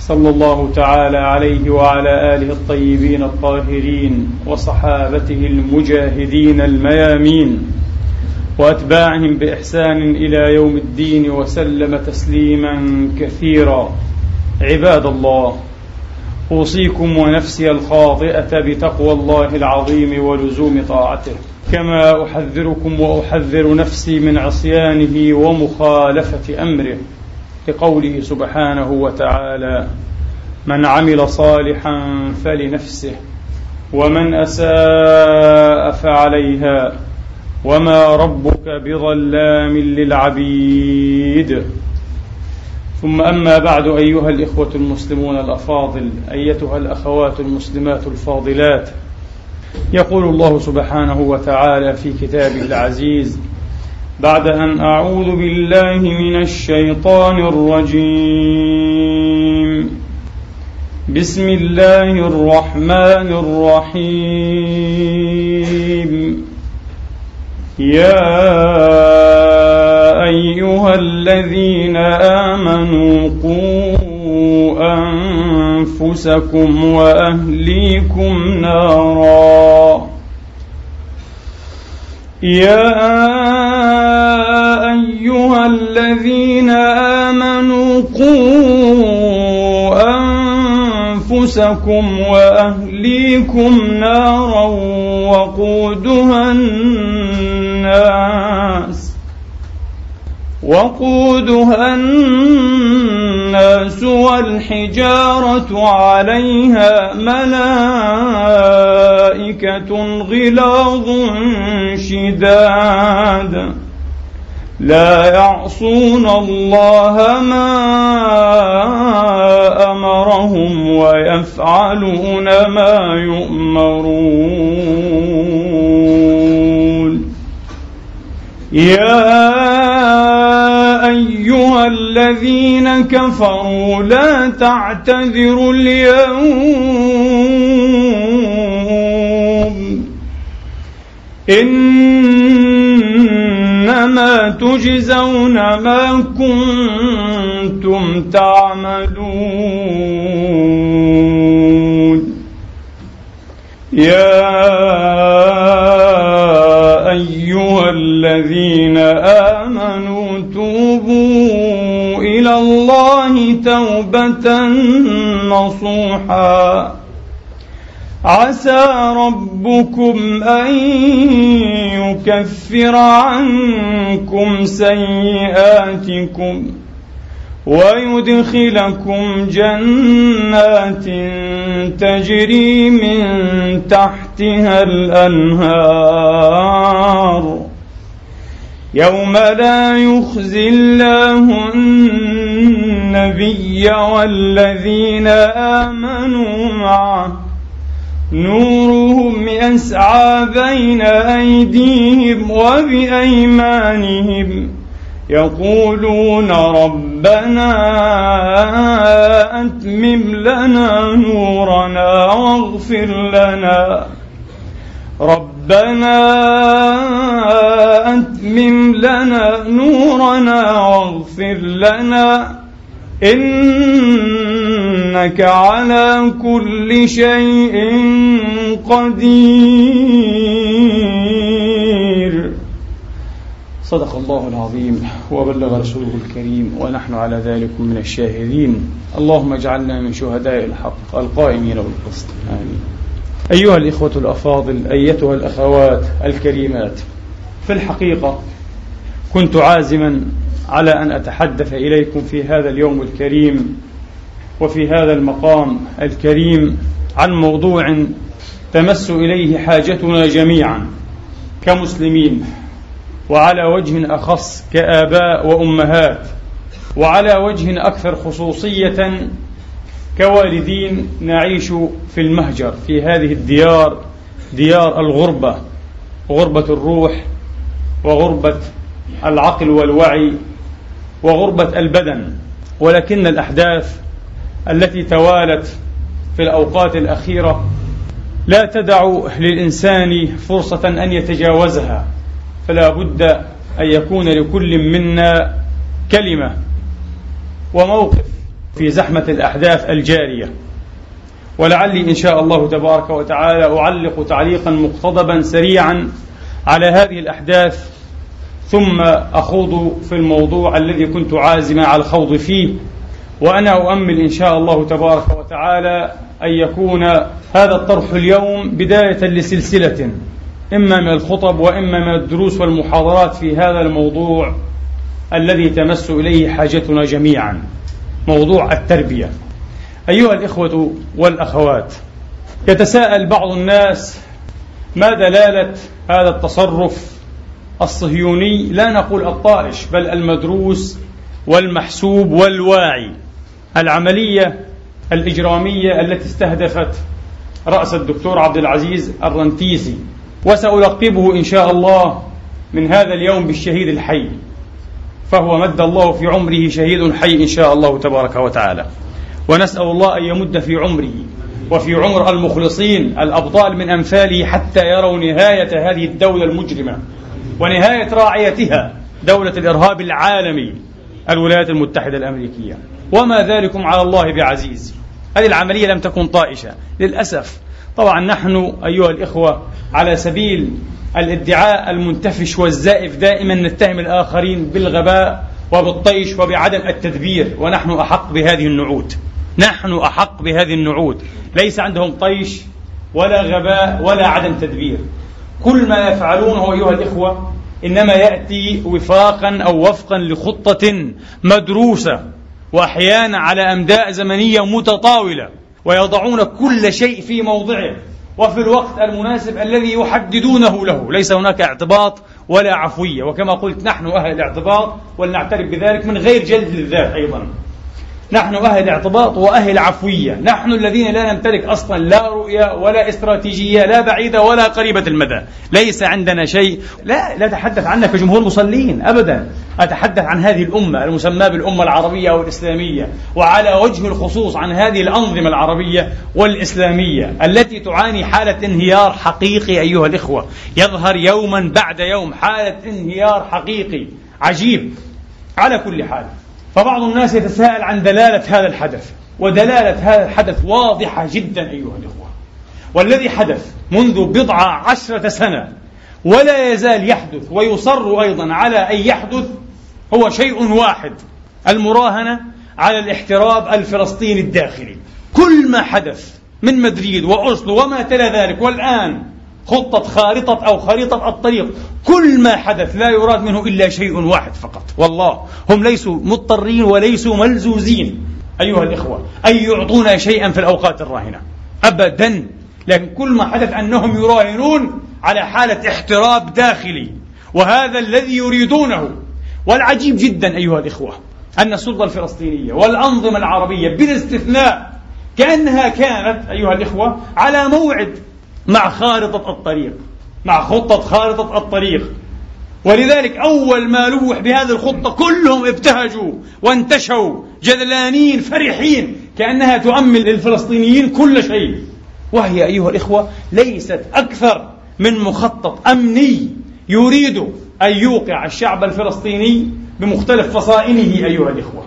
صلى الله تعالى عليه وعلى آله الطيبين الطاهرين وصحابته المجاهدين الميامين وأتباعهم بإحسان إلى يوم الدين وسلم تسليما كثيرا. عباد الله أوصيكم ونفسي الخاطئة بتقوى الله العظيم ولزوم طاعته. كما أحذركم وأحذر نفسي من عصيانه ومخالفة أمره. لقوله سبحانه وتعالى من عمل صالحا فلنفسه ومن أساء فعليها وما ربك بظلام للعبيد. ثم أما بعد أيها الإخوة المسلمون الأفاضل أيتها الأخوات المسلمات الفاضلات يقول الله سبحانه وتعالى في كتابه العزيز بعد أن أعوذ بالله من الشيطان الرجيم. بسم الله الرحمن الرحيم. يا أيها الذين آمنوا قوا أنفسكم وأهليكم نارا. يا أيها الذين آمنوا قوا أنفسكم وأهليكم نارا وقودها الناس وقودها الناس والحجارة عليها ملائكة غلاظ شداد لا يعصون الله ما أمرهم ويفعلون ما يؤمرون. يا أيها الذين كفروا لا تعتذروا اليوم. إنما تجزون ما كنتم تعملون. يا أيها الذين آمنوا توبوا إلى الله توبة نصوحا. عسى ربكم أن يكفر عنكم سيئاتكم ويدخلكم جنات تجري من تحتها الأنهار. يوم لا يخزي الله النبي والذين آمنوا معه نورهم يسعى بين أيديهم وبأيمانهم. يقولون ربنا أتمم لنا نورنا واغفر لنا. ربنا أتمم لنا نورنا واغفر لنا. إنك على كل شيء قدير. صدق الله العظيم. وبلغ رسوله الكريم ونحن على ذلك من الشاهدين. اللهم اجعلنا من شهداء الحق القائمين بالقسط. آمين. أيها الإخوة الأفاضل أيتها الأخوات الكريمات في الحقيقة كنت عازما على أن أتحدث إليكم في هذا اليوم الكريم وفي هذا المقام الكريم عن موضوع تمس إليه حاجتنا جميعا كمسلمين وعلى وجه أخص كآباء وأمهات وعلى وجه أكثر خصوصية كوالدين نعيش في المهجر في هذه الديار ديار الغربة غربة الروح وغربة العقل والوعي وغربة البدن. ولكن الأحداث التي توالت في الأوقات الأخيرة لا تدع للإنسان فرصة أن يتجاوزها فلا بد أن يكون لكل منا كلمة وموقف في زحمة الأحداث الجارية. ولعلي إن شاء الله تبارك وتعالى أعلق تعليقا مقتضبا سريعا على هذه الأحداث ثم أخوض في الموضوع الذي كنت عازما على الخوض فيه. وأنا أؤمل إن شاء الله تبارك وتعالى أن يكون هذا الطرح اليوم بداية لسلسلة إما من الخطب وإما من الدروس والمحاضرات في هذا الموضوع الذي تمس إليه حاجتنا جميعا موضوع التربية. أيها الإخوة والأخوات يتساءل بعض الناس ما دلالة هذا التصرف الصهيوني؟ لا نقول الطائش بل المدروس والمحسوب والواعي. العملية الإجرامية التي استهدفت رأس الدكتور عبد العزيز الرنتيسي وسألقبه إن شاء الله من هذا اليوم بالشهيد الحي فهو مد الله في عمره شهيد حي إن شاء الله تبارك وتعالى. ونسأل الله أن يمد في عمره وفي عمر المخلصين الأبطال من أمثاله حتى يروا نهاية هذه الدولة المجرمة ونهاية راعيتها دولة الإرهاب العالمي الولايات المتحدة الأمريكية. وما ذلكم على الله بعزيز. هذه العملية لم تكن طائشة للأسف. طبعا نحن أيها الإخوة على سبيل الادعاء المنتفش والزائف دائما نتهم الآخرين بالغباء وبالطيش وبعدم التدبير ونحن أحق بهذه النعوت. نحن أحق بهذه النعوت. ليس عندهم طيش ولا غباء ولا عدم تدبير. كل ما يفعلونه أيها الإخوة إنما يأتي وفاقا أو وفقا لخطة مدروسة وأحيانا على أمداء زمنية متطاولة ويضعون كل شيء في موضعه. وفي الوقت المناسب الذي يحددونه له. ليس هناك اعتباط ولا عفوية. وكما قلت نحن أهل الاعتباط ولنعترف بذلك من غير جلد للذات أيضا. نحن أهل اعتباط وأهل عفوية نحن الذين لا نمتلك أصلا لا رؤية ولا استراتيجية لا بعيدة ولا قريبة المدى. ليس عندنا شيء. لا لا أتحدث عنك كجمهور مصلين أبدا. أتحدث عن هذه الأمة المسماة بالأمة العربية أو الإسلامية وعلى وجه الخصوص عن هذه الأنظمة العربية والإسلامية التي تعاني حالة انهيار حقيقي أيها الإخوة. يظهر يوما بعد يوم حالة انهيار حقيقي عجيب. على كل حال فبعض الناس يتساءل عن دلالة هذا الحدث ودلالة هذا الحدث واضحة جدا أيها الإخوة. والذي حدث منذ بضع عشرة سنة ولا يزال يحدث ويصر أيضا على أن يحدث هو شيء واحد المراهنة على الاحتراب الفلسطيني الداخلي. كل ما حدث من مدريد وأوسلو وما تلا ذلك والآن خطة خارطة أو خريطة الطريق. كل ما حدث لا يراد منه إلا شيء واحد فقط. والله هم ليسوا مضطرين وليسوا ملزوزين. أيها الإخوة أن يعطونا شيئا في الأوقات الراهنة. أبدا. لكن كل ما حدث أنهم يراهنون على حالة احتراب داخلي. وهذا الذي يريدونه. والعجيب جدا أيها الإخوة أن السلطة الفلسطينية والأنظمة العربية بالاستثناء كأنها كانت أيها الإخوة على موعد مع خارطة الطريق مع خطة خارطة الطريق. ولذلك أول ما لوح بهذه الخطة كلهم ابتهجوا وانتشوا جذلانين فرحين كأنها تؤمن للفلسطينيين كل شيء. وهي أيها الإخوة ليست أكثر من مخطط أمني يريد أن يوقع الشعب الفلسطيني بمختلف فصائله أيها الإخوة.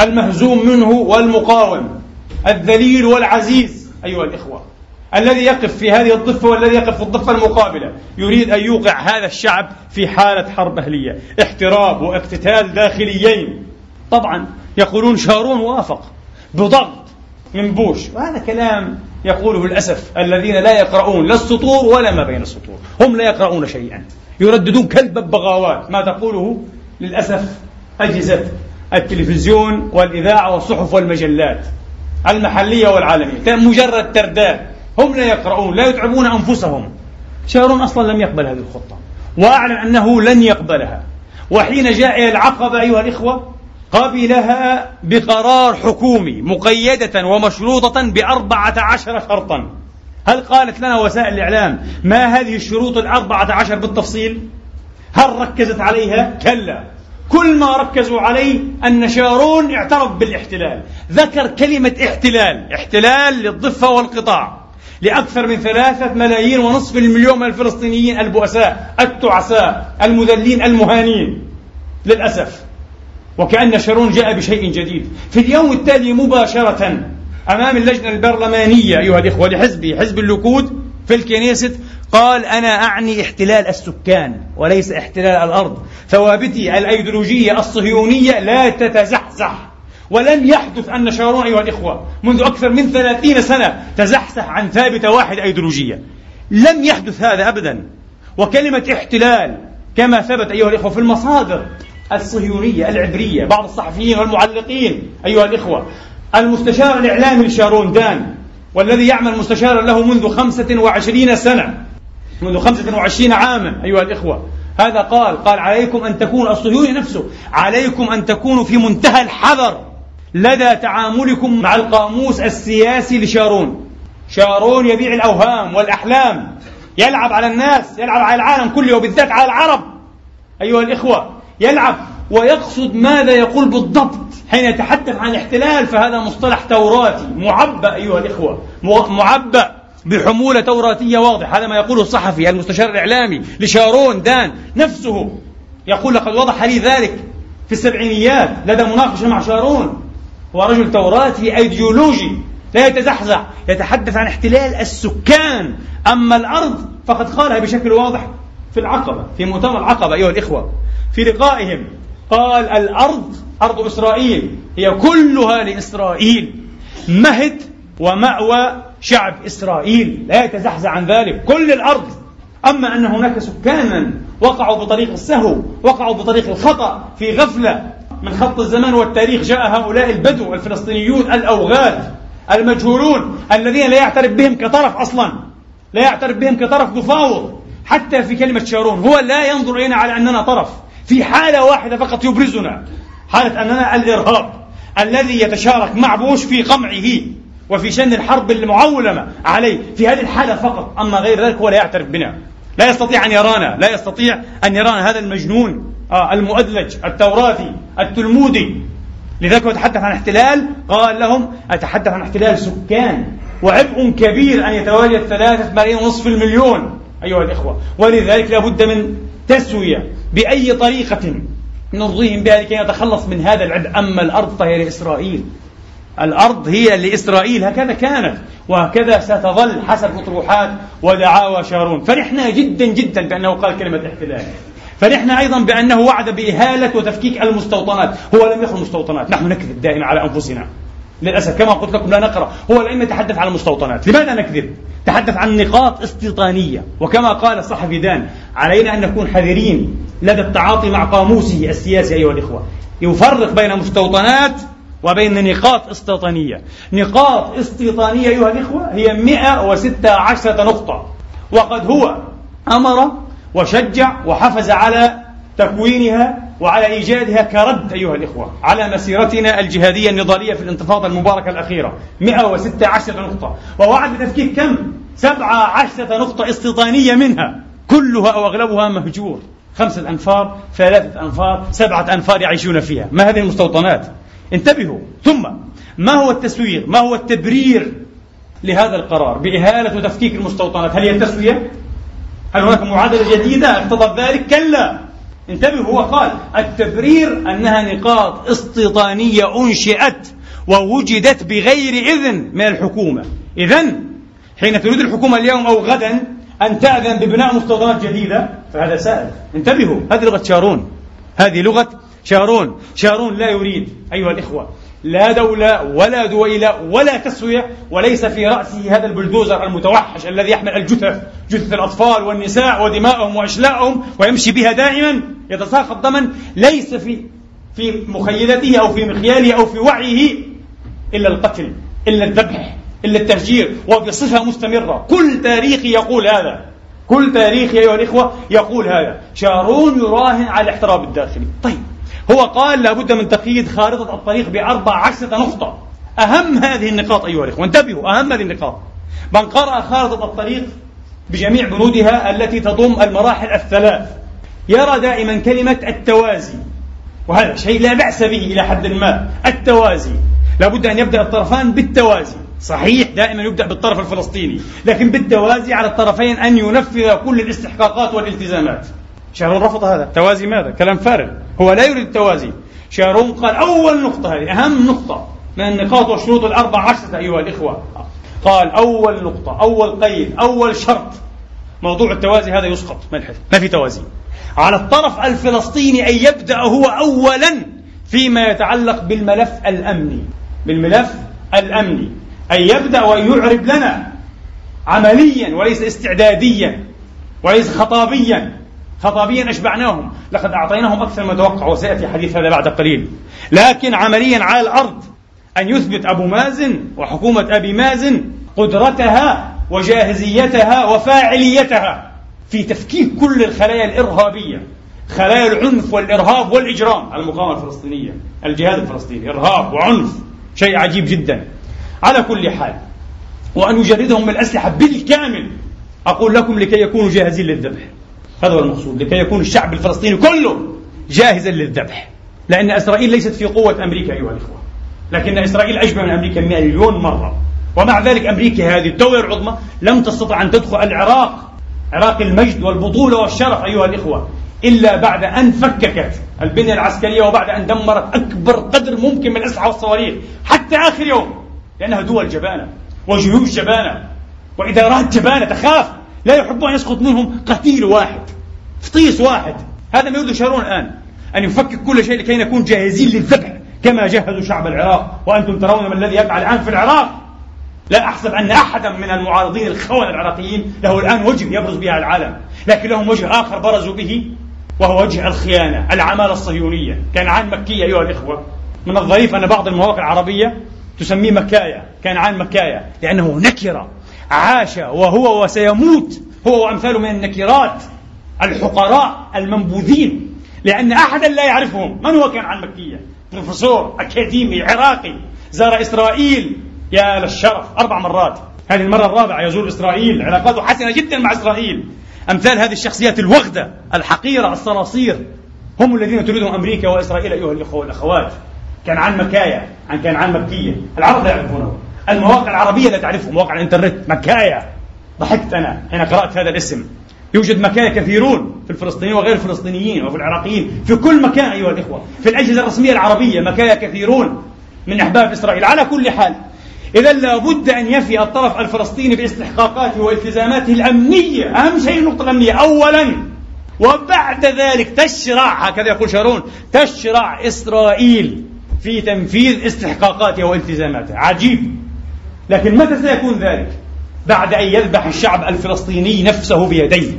المهزوم منه والمقاوم الذليل والعزيز أيها الإخوة. الذي يقف في هذه الضفة والذي يقف في الضفة المقابلة. يريد أن يوقع هذا الشعب في حالة حرب أهلية. احتراب واقتتال داخليين. طبعا يقولون شارون وافق. بضغط من بوش. وهذا كلام يقوله للأسف الذين لا يقرؤون لا السطور ولا ما بين السطور. هم لا يقرؤون شيئا. يرددون كالببغاوات ما تقوله للأسف أجهزة التلفزيون والإذاعة والصحف والمجلات المحلية والعالمية. مجرد ترداد. هم لا يقرؤون لا يتعبون أنفسهم. شارون أصلا لم يقبل هذه الخطة. وأعلن أنه لن يقبلها. وحين جاء العقبة أيها الإخوة قبلها بقرار حكومي مقيدة ومشروطة بأربعة عشر شرطا. هل قالت لنا وسائل الإعلام ما هذه الشروط الأربعة عشر بالتفصيل؟ هل ركزت عليها؟ كلا. كل ما ركزوا عليه أن شارون اعترف بالاحتلال. ذكر كلمة احتلال احتلال للضفة والقطاع. لأكثر من ثلاثة ملايين ونصف المليون من الفلسطينيين البؤساء التعساء المذلين المهانين للأسف. وكأن شارون جاء بشيء جديد. في اليوم التالي مباشرة أمام اللجنة البرلمانية أيها الإخوة لحزبي حزب الليكود في الكنيست قال أنا أعني احتلال السكان وليس احتلال الأرض. ثوابتي الأيديولوجية الصهيونية لا تتزحزح. ولم يحدث أن شارون أيها الإخوة منذ أكثر من ثلاثين سنة تزحزح عن ثابتة واحدة أيديولوجية. لم يحدث هذا أبدا. وكلمة احتلال كما ثبت أيها الإخوة في المصادر الصهيونية العبرية بعض الصحفيين والمعلقين أيها الإخوة. المستشار الإعلامي لشارون دان والذي يعمل مستشارا له منذ خمسة وعشرين سنة منذ خمسة وعشرين عاما أيها الإخوة. هذا قال قال عليكم أن تكونوا الصهيوني نفسه عليكم أن تكونوا في منتهى الحذر. لدى تعاملكم مع القاموس السياسي لشارون. شارون يبيع الأوهام والأحلام يلعب على الناس يلعب على العالم كله وبالذات على العرب. أيها الإخوة يلعب ويقصد ماذا يقول بالضبط حين يتحدث عن الاحتلال فهذا مصطلح توراتي. معبأ أيها الإخوة معبأ بحمولة توراتية واضح. هذا ما يقوله الصحفي المستشار الإعلامي لشارون دان نفسه يقول لقد وضح لي ذلك في السبعينيات لدى مناقشة مع شارون. هو رجل توراتي أيديولوجي لا يتزحزح يتحدث عن احتلال السكان. أما الأرض فقد قالها بشكل واضح في العقبة في مؤتمر العقبة أيها الإخوة. في لقائهم قال الأرض أرض إسرائيل هي كلها لإسرائيل. مهد ومأوى شعب إسرائيل. لا يتزحزح عن ذلك. كل الأرض. أما أن هناك سكانا وقعوا بطريق السهو وقعوا بطريق الخطأ في غفلة من خط الزمان والتاريخ جاء هؤلاء البدو الفلسطينيون الأوغاد المجهولون الذين لا يعترف بهم كطرف أصلا لا يعترف بهم كطرف مفاوض حتى في كلمة شارون هو لا ينظر إلينا على أننا طرف في حالة واحدة فقط يبرزنا حالة أننا الإرهاب الذي يتشارك مع بوش في قمعه وفي شن الحرب المعولمة عليه. في هذه الحالة فقط أما غير ذلك هو لا يعترف بنا. لا يستطيع أن يرانا لا يستطيع أن يرانا هذا المجنون. آه المؤدلج التوراتي التلمودي. لذلك يتحدث عن احتلال. قال لهم أتحدث عن احتلال سكان. وعبء كبير أن يتواجد ثلاثة ملايين ونصف المليون أيها الإخوة. ولذلك لابد من تسوية بأي طريقة نرضيهم بها لكي نتخلص من هذا العبء. أما الأرض فهي لإسرائيل. الأرض هي لإسرائيل. هكذا كانت وهكذا ستظل حسب أطروحات ودعاوى شارون. فرحنا جدا جدا بأنه قال كلمة احتلال. فرحنا أيضا بأنه وعد بإهالة وتفكيك المستوطنات. هو لم يخل مستوطنات. نحن نكذب دائما على أنفسنا. للأسف كما قلت لكم لا نقرأ. هو لم يتحدث عن المستوطنات. لماذا نكذب؟ تحدث عن نقاط استيطانية. وكما قال الصحفي دان علينا أن نكون حذرين لدى التعاطي مع قاموسه السياسي أيها الإخوة. يفرق بين مستوطنات وبين نقاط استيطانية. نقاط استيطانية أيها الإخوة هي 116 نقطة. وقد هو أمر وشجع وحفز على تكوينها وعلى إيجادها كرد أيها الإخوة على مسيرتنا الجهادية النضالية في الانتفاضة المباركة الأخيرة. 116 نقطة. ووعد بتفكيك كم؟ 17 نقطة استيطانية منها. كلها أو أغلبها مهجور. خمسة أنفار ثلاثة أنفار سبعة أنفار يعيشون فيها. ما هذه المستوطنات؟ انتبهوا. ثم ما هو التسوير ما هو التبرير لهذا القرار؟ بإهالة وتفكيك المستوطنات. هل هي التسوية هل هناك معادلة جديدة؟ اقتضت ذلك؟ كلا. انتبهوا هو قال التبرير أنها نقاط استيطانية أنشئت ووجدت بغير إذن من الحكومة. إذا حين تريد الحكومة اليوم أو غدا أن تأذن ببناء مستوطنات جديدة فهذا سائل. انتبهوا هذه لغة شارون. هذه لغة شارون. شارون لا يريد أيها الإخوة. لا دولة ولا دويلة ولا تسوية وليس في رأسه هذا البلدوزر المتوحش الذي يحمل الجثث جثث الأطفال والنساء ودماءهم وأشلاءهم ويمشي بها دائما يتساقط دما ليس في في مخيلته أو في مخياله أو في وعيه إلا القتل إلا الذبح إلا التهجير وبصفة مستمرة. كل تاريخي يقول هذا. كل تاريخي أيها الإخوة يقول هذا. شارون يراهن على الاحتراب الداخلي. طيب. هو قال لابد من تقييد خارطة الطريق بأربع عشرة نقطة. أهم هذه النقاط أيها الإخوة. انتبهوا أهم هذه النقاط. من قرأ خارطة الطريق بجميع بنودها التي تضم المراحل الثلاث يرى دائما كلمة التوازي. وهذا شيء لا بأس به إلى حد ما. التوازي. لابد أن يبدأ الطرفان بالتوازي. صحيح دائما يبدأ بالطرف الفلسطيني. لكن بالتوازي على الطرفين أن ينفذ كل الاستحقاقات والالتزامات. شارون رفض هذا. التوازي ماذا؟ كلام فارغ. هو لا يريد التوازي. شارون قال أول نقطة هذه أهم نقطة. من النقاط والشروط الأربع عشرة أيها الإخوة. قال أول نقطة أول قيد أول شرط. موضوع التوازي هذا يسقط. ما ما في توازي. على الطرف الفلسطيني أن يبدأ هو أولا فيما يتعلق بالملف الأمني. بالملف الأمني. أن يبدأ وأن يعرب لنا عمليا وليس استعداديا وليس خطابيا. خطابيا أشبعناهم. لقد أعطيناهم أكثر ما توقع وسيأتي حديث هذا بعد قليل. لكن عمليا على الأرض أن يثبت أبو مازن وحكومة أبي مازن قدرتها وجاهزيتها وفاعليتها في تفكيك كل الخلايا الإرهابية. خلايا العنف والإرهاب والإجرام. المقاومة الفلسطينية الجهاد الفلسطيني إرهاب وعنف. شيء عجيب جدا. على كل حال وأن يجردهم من الأسلحة بالكامل أقول لكم لكي يكونوا جاهزين للذبح. هذا هو المقصود لكي يكون الشعب الفلسطيني كله جاهزا للذبح. لأن إسرائيل ليست في قوة أمريكا أيها الإخوة. لكن إسرائيل أجمل من أمريكا مليون مرة. ومع ذلك أمريكا هذه الدولة العظمى لم تستطع أن تدخل العراق. عراق المجد والبطولة والشرف أيها الإخوة. إلا بعد أن فككت البنية العسكرية وبعد أن دمرت أكبر قدر ممكن من الأسلحة والصواريخ. حتى آخر يوم لأنها دول جبانة وجيوش جبانة. وإدارات جبانة تخاف. لا يحب أن يسقط منهم قتيل واحد فطيس واحد. هذا ما يريد شارون الآن أن يفكك كل شيء لكي نكون جاهزين للذبح كما جهزوا شعب العراق. وأنتم ترون ما الذي يفعل الآن في العراق. لا أحسب أن أحدا من المعارضين الخونة العراقيين له الآن وجه يبرز بها العالم لكن لهم وجه آخر برزوا به وهو وجه الخيانة العمالة الصهيونية. كان عن مكية أيها الإخوة من الظريف أن بعض المواقع العربية تسميه مكايا. كان عن مكايا لأنه نكرة. عاش وهو وسيموت هو وأمثاله من النكرات الحقراء المنبوذين لأن أحدا لا يعرفهم. من هو كان مكية؟ بروفيسور أكاديمي عراقي زار إسرائيل. يا للشرف أربع مرات. هذه المرة الرابعة يزور إسرائيل علاقاته حسنة جدا مع إسرائيل. أمثال هذه الشخصيات الوغدة الحقيرة الصراصير هم الذين تريدهم أمريكا وإسرائيل أيها الإخوة والأخوات. كان عن مكايا عن كان عن مكية. العرب لا يعرفونه. المواقع العربية لا تعرفه مواقع الإنترنت. مكايا. ضحكت أنا حين قرأت هذا الاسم. يوجد مكايا كثيرون في الفلسطينيين وغير الفلسطينيين وفي العراقيين. في كل مكان أيها الإخوة. في الأجهزة الرسمية العربية مكايا كثيرون من أحباب إسرائيل. على كل حال إذا لابد أن يفي الطرف الفلسطيني باستحقاقاته والتزاماته الأمنية. أهم شيء النقطة الأمنية. أولا وبعد ذلك تشرع هكذا يقول شارون تشرع إسرائيل في تنفيذ استحقاقاتها والتزاماتها عجيب. لكن متى سيكون ذلك؟ بعد أن يذبح الشعب الفلسطيني نفسه بيديه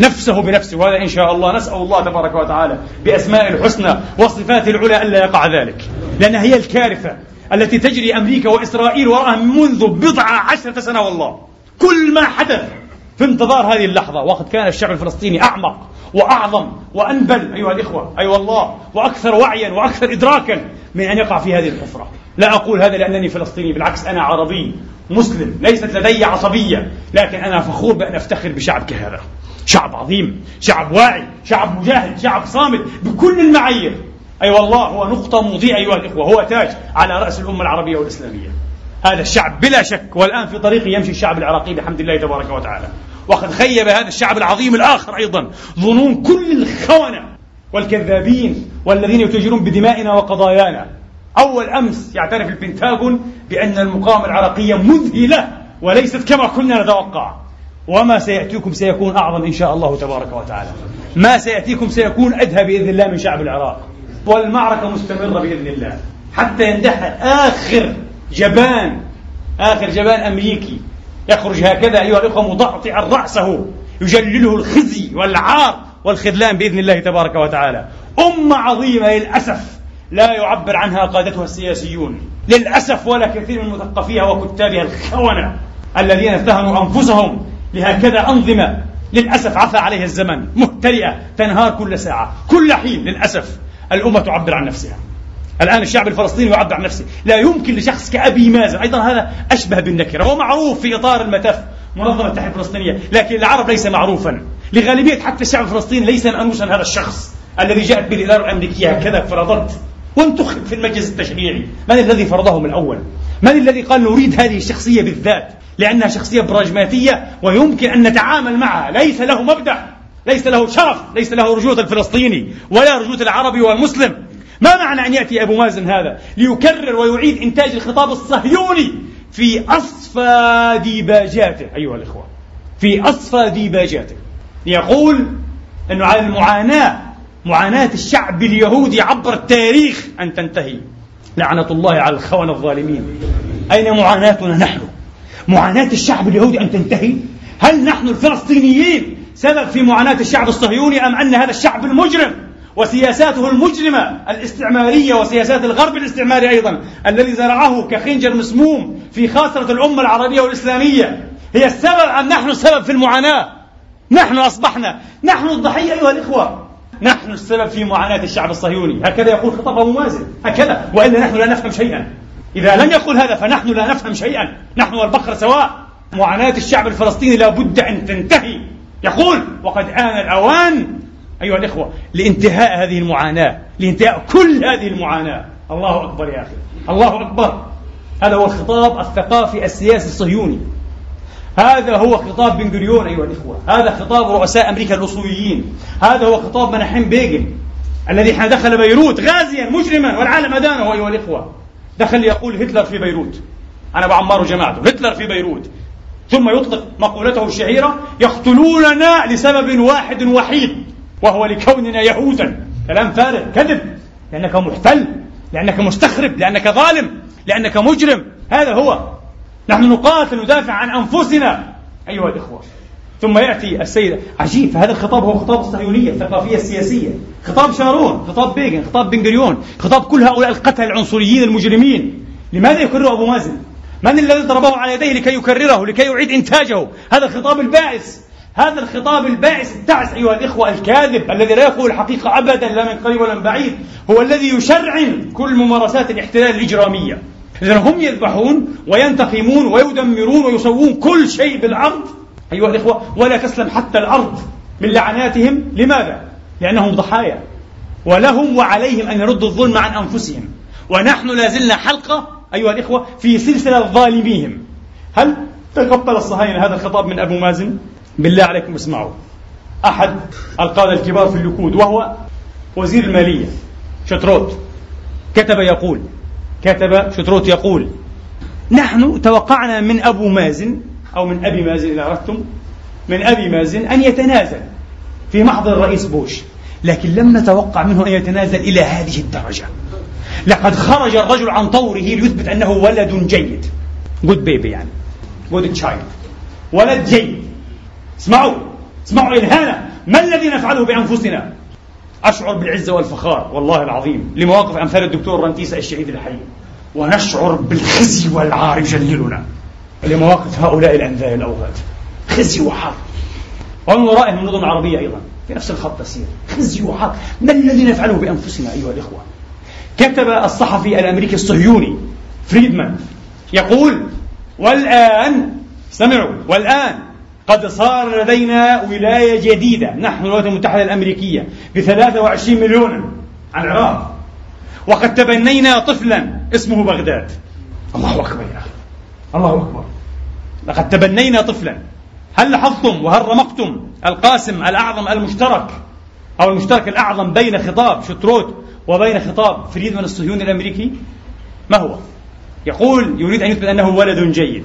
نفسه بنفسه وهذا إن شاء الله نسأل الله تبارك وتعالى بأسماء الحسنى وصفاته العلى ألا يقع ذلك. لأنها هي الكارثة التي تجري أمريكا وإسرائيل وراءها منذ بضع عشرة سنة والله. كل ما حدث في انتظار هذه اللحظة وقد كان الشعب الفلسطيني أعمق وأعظم وأنبل أيها الإخوة أي أيوة والله وأكثر وعيا وأكثر إدراكا من أن يقع في هذه الحفرة. لا أقول هذا لأنني فلسطيني بالعكس أنا عربي مسلم ليست لدي عصبية لكن أنا فخور بأن أفتخر بشعب كهذا شعب عظيم شعب واعي شعب مجاهد شعب صامت بكل المعايير. أي أيوة والله هو نقطة مضيئة أيها الإخوة هو تاج على رأس الأمة العربية والإسلامية. هذا الشعب بلا شك والآن في طريقه يمشي الشعب العراقي بحمد الله تبارك وتعالى. وقد خيب هذا الشعب العظيم الآخر أيضا ظنون كل الخونة والكذابين والذين يتاجرون بدمائنا وقضايانا. أول أمس يعترف البنتاغون بأن المقاومة العراقية مذهلة وليست كما كنا نتوقع. وما سيأتيكم سيكون أعظم إن شاء الله تبارك وتعالى. ما سيأتيكم سيكون أدهى بإذن الله من شعب العراق. والمعركة مستمرة بإذن الله. حتى يندح آخر جبان آخر جبان أمريكي. يخرج هكذا أيها الأخوة مضعطعا رأسه. يجلله الخزي والعار والخذلان بإذن الله تبارك وتعالى. أمة عظيمة للأسف. لا يعبر عنها قادتها السياسيون. للأسف ولا كثير من مثقفيها وكتابها الخونة الذين اتهموا أنفسهم لهكذا أنظمة. للأسف عفى عليها الزمن مهترئة تنهار كل ساعة كل حين. للأسف الأمة تعبر عن نفسها. الآن الشعب الفلسطيني يعبر عن نفسه. لا يمكن لشخص كأبي مازن أيضا هذا أشبه بالنكرة هو معروف في إطار المتف منظمة التحرير الفلسطينية. لكن العرب ليس معروفا. لغالبية حتى الشعب الفلسطيني ليس مأنوسا هذا الشخص الذي جاءت به الإدارة الأمريكية هكذا فرضت وانتخب في المجلس التشريعي. من الذي فرضه من الأول؟ من الذي قال نريد هذه الشخصية بالذات لأنها شخصية براجماتية ويمكن أن نتعامل معها؟ ليس له مبدأ ليس له شرف ليس له رجولة الفلسطيني ولا رجولة العربي والمسلم. ما معنى أن يأتي أبو مازن هذا؟ ليكرر ويعيد إنتاج الخطاب الصهيوني في أصفى ديباجاته أيها الإخوة. في أصفى ديباجاته. يقول أنه على المعاناة معاناة الشعب اليهودي عبر التاريخ أن تنتهي. لعنة الله على الخونة الظالمين. أين معاناتنا نحن؟ معاناة الشعب اليهودي أن تنتهي؟ هل نحن الفلسطينيين سبب في معاناة الشعب الصهيوني أم أن هذا الشعب المجرم وسياساته المجرمة الاستعمارية وسياسات الغرب الاستعماري أيضا الذي زرعه كخنجر مسموم في خاصرة الأمة العربية والإسلامية؟ هي السبب أم نحن السبب في المعاناة؟ نحن أصبحنا. نحن الضحية أيها الإخوة. نحن السبب في معاناة الشعب الصهيوني. هكذا يقول خطاب أبو مازن. هكذا. وإلا نحن لا نفهم شيئا. إذا لم يقل هذا فنحن لا نفهم شيئا. نحن والبقر سواء. معاناة الشعب الفلسطيني لا بد أن تنتهي. يقول وقد آن الأوان. أيها الإخوة لانتهاء هذه المعاناة لانتهاء كل هذه المعاناة. الله أكبر يا أخي. الله أكبر. هذا هو الخطاب الثقافي السياسي الصهيوني. هذا هو خطاب بن غوريون أيها الإخوة. هذا خطاب رؤساء أمريكا الأصوليين. هذا هو خطاب مناحيم بيغن الذي حين دخل بيروت غازيا مجرما والعالم أدانه أيها الإخوة. دخل يقول هتلر في بيروت. أنا بعمار جماعته هتلر في بيروت. ثم يطلق مقولته الشهيرة يقتلوننا لسبب واحد وحيد وهو لكوننا يهودا. كلام فارغ كذب لأنك محتل لأنك مستخرب لأنك ظالم لأنك مجرم. هذا هو. نحن نقاتل ندافع عن أنفسنا. أيها الإخوة. ثم يأتي السيد عجيب فهذا الخطاب هو خطاب الصهيونية الثقافية السياسية. خطاب شارون خطاب بيغن خطاب بن خطاب كل هؤلاء القتل العنصريين المجرمين. لماذا يكرر أبو مازن؟ من الذي ضربه على يديه لكي يكرره لكي يعيد إنتاجه؟ هذا الخطاب البائس. هذا الخطاب البائس التعس أيها الإخوة الكاذب الذي لا يقول الحقيقة أبدا لا من قريب ولا من بعيد هو الذي يشرعن كل ممارسات الاحتلال الإجرامية. إذا هم يذبحون وينتقمون ويدمرون ويسوون كل شيء بالأرض. أيها الإخوة ولا تسلم حتى الأرض من لعناتهم. لماذا؟ لأنهم ضحايا. ولهم وعليهم أن يردوا الظلم عن أنفسهم. ونحن لازلنا حلقة أيها الإخوة في سلسلة ظالميهم. هل تقبل الصهاينة هذا الخطاب من أبو مازن؟ بالله عليكم اسمعوا. أحد القادة الكبار في الليكود وهو وزير المالية شتروت كتب يقول كتب شتروت يقول نحن توقعنا من أبو مازن أو من أبي مازن إذا أردتم من أبي مازن أن يتنازل في محضر الرئيس بوش لكن لم نتوقع منه أن يتنازل إلى هذه الدرجة. لقد خرج الرجل عن طوره ليثبت أنه ولد جيد. good baby يعني. good child ولد جيد. اسمعوا. اسمعوا الإهانة ما الذي نفعله بأنفسنا؟ أشعر بالعزة والفخار والله العظيم. لمواقف أمثال الدكتور رنتيسي الشهيد الحي. ونشعر بالخزي والعار يجللنا لمواقف هؤلاء الأنذال الأوغاد خزي وحار. ومن ورائهم النظم العربية أيضا. في نفس الخط تسير خزي وحار. ما الذي نفعله بأنفسنا أيها الإخوة؟ كتب الصحفي الأمريكي الصهيوني فريدمان. يقول والآن استمعوا والآن قد صار لدينا ولاية جديدة. نحن الولايات المتحدة الأمريكية ب 23 مليون عن العراق. وقد تبنينا طفلا اسمه بغداد. الله أكبر يا أخي. الله أكبر. لقد تبنينا طفلا. هل لاحظتم وهل رمقتم القاسم الأعظم المشترك أو المشترك الأعظم بين خطاب شتروت وبين خطاب فريدمان الصهيوني الأمريكي؟ ما هو؟ يقول يريد أن يثبت أنه ولد جيد.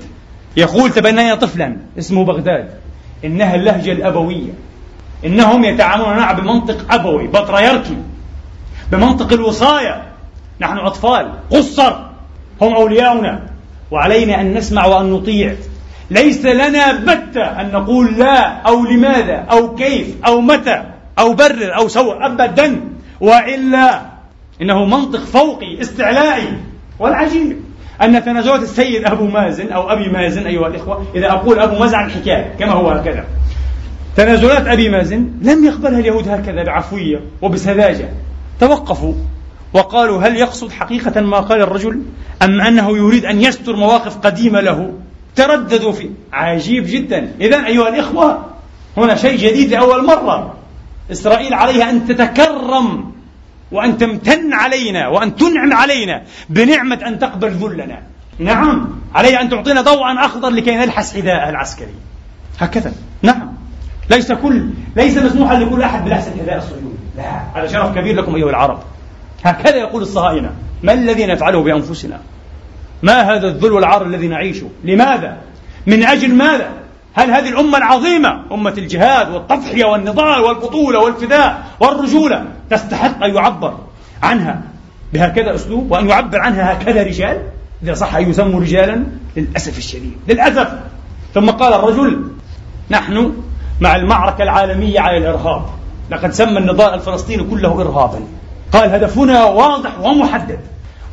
يقول تبنينا طفلا اسمه بغداد. إنها اللهجة الأبوية. إنهم يتعاملون معنا بمنطق أبوي بطريركي بمنطق الوصاية نحن أطفال قصر. هم أولياؤنا. وعلينا أن نسمع وأن نطيع. ليس لنا بتة أن نقول لا أو لماذا أو كيف أو متى أو برر أو سوى أبدا. وإلا إنه منطق فوقي استعلائي والعجيب. أن تنازلات السيد أبو مازن أو أبي مازن أيها الإخوة إذا أقول أبو مازن عن الحكاية كما هو هكذا. تنازلات أبي مازن لم يقبلها اليهود هكذا بعفوية وبسذاجة. توقفوا وقالوا هل يقصد حقيقة ما قال الرجل؟ أم أنه يريد أن يستر مواقف قديمة له؟ ترددوا فيه. عجيب جدا. إذا أيها الإخوة هنا شيء جديد لأول مرة. إسرائيل عليها أن تتكرم. وأن تمتن علينا وأن تنعم علينا بنعمة أن تقبل ذلنا. نعم عليها أن تعطينا ضوءا أخضر لكي نلحس حذاء العسكري. هكذا. نعم. ليس كل ليس مسموحا لكل أحد بلحس الحذاء الصهيوني. لا هذا شرف كبير لكم أيها العرب. هكذا يقول الصهاينة. ما الذي نفعله بأنفسنا؟ ما هذا الذل والعار الذي نعيشه؟ لماذا؟ من أجل ماذا؟ هل هذه الأمة العظيمة أمة الجهاد والتضحية والنضال والبطولة والفداء والرجولة تستحق أن يعبر عنها بهكذا أسلوب وأن يعبر عنها هكذا رجال إذا صح أن يسموا رجالا للأسف الشديد للأسف. ثم قال الرجل نحن مع المعركة العالمية على الإرهاب لقد سمى النضال الفلسطيني كله إرهابا. قال هدفنا واضح ومحدد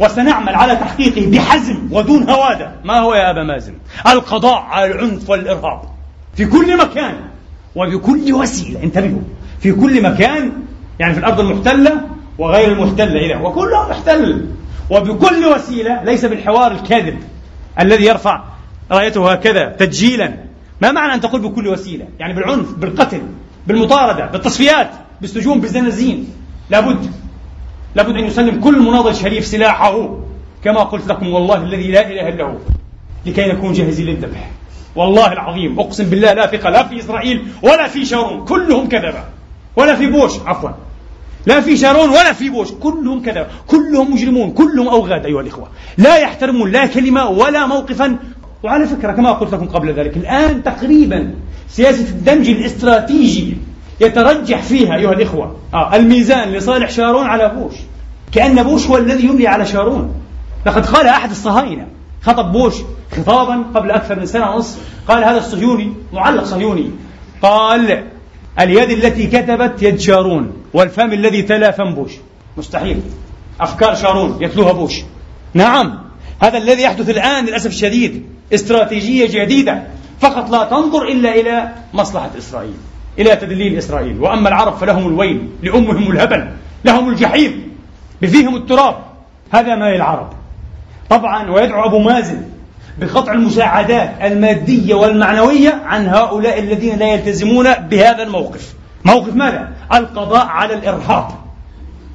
وسنعمل على تحقيقه بحزم ودون هوادة. ما هو يا أبا مازن؟ القضاء على العنف والإرهاب في كل مكان وبكل وسيلة انتبهوا في كل مكان يعني في الأرض المحتلة وغير المحتلة إذا وكلها محتل. وبكل وسيلة ليس بالحوار الكاذب الذي يرفع رايته هكذا تدجيلا ما معنى أن تقول بكل وسيلة؟ يعني بالعنف بالقتل بالمطاردة بالتصفيات بالسجون بالزنازين. لابد. لابد أن يسلم كل مناضل شريف سلاحه. كما قلت لكم والله الذي لا إله إلا هو لكي نكون جاهزين للذبح. والله العظيم أقسم بالله لا ثقة لا في إسرائيل ولا في شارون. كلهم كذبة. ولا في بوش عفوا. لا في شارون ولا في بوش. كلهم كذا. كلهم مجرمون. كلهم أوغاد أيها الإخوة. لا يحترمون لا كلمة ولا موقفا. وعلى فكرة كما قلت لكم قبل ذلك الآن تقريبا سياسة الدمج الاستراتيجي يترجح فيها أيها الإخوة آه الميزان لصالح شارون على بوش. كأن بوش هو الذي يملي على شارون. لقد قال أحد الصهاينة خطب بوش خطابا قبل أكثر من سنة ونصف قال هذا الصهيوني معلق صهيوني قال اليد التي كتبت يد شارون والفم الذي تلا فم بوش. مستحيل. أفكار شارون يتلوها بوش. نعم. هذا الذي يحدث الآن للأسف الشديد استراتيجية جديدة. فقط لا تنظر إلا إلى مصلحة إسرائيل إلى تدليل إسرائيل. وأما العرب فلهم الويل لأمهم الهبل لهم الجحيم بفيهم التراب. هذا ما للعرب طبعا ويدعو أبو مازن بقطع المساعدات المادية والمعنوية عن هؤلاء الذين لا يلتزمون بهذا الموقف. موقف ماذا؟ القضاء على الإرهاب.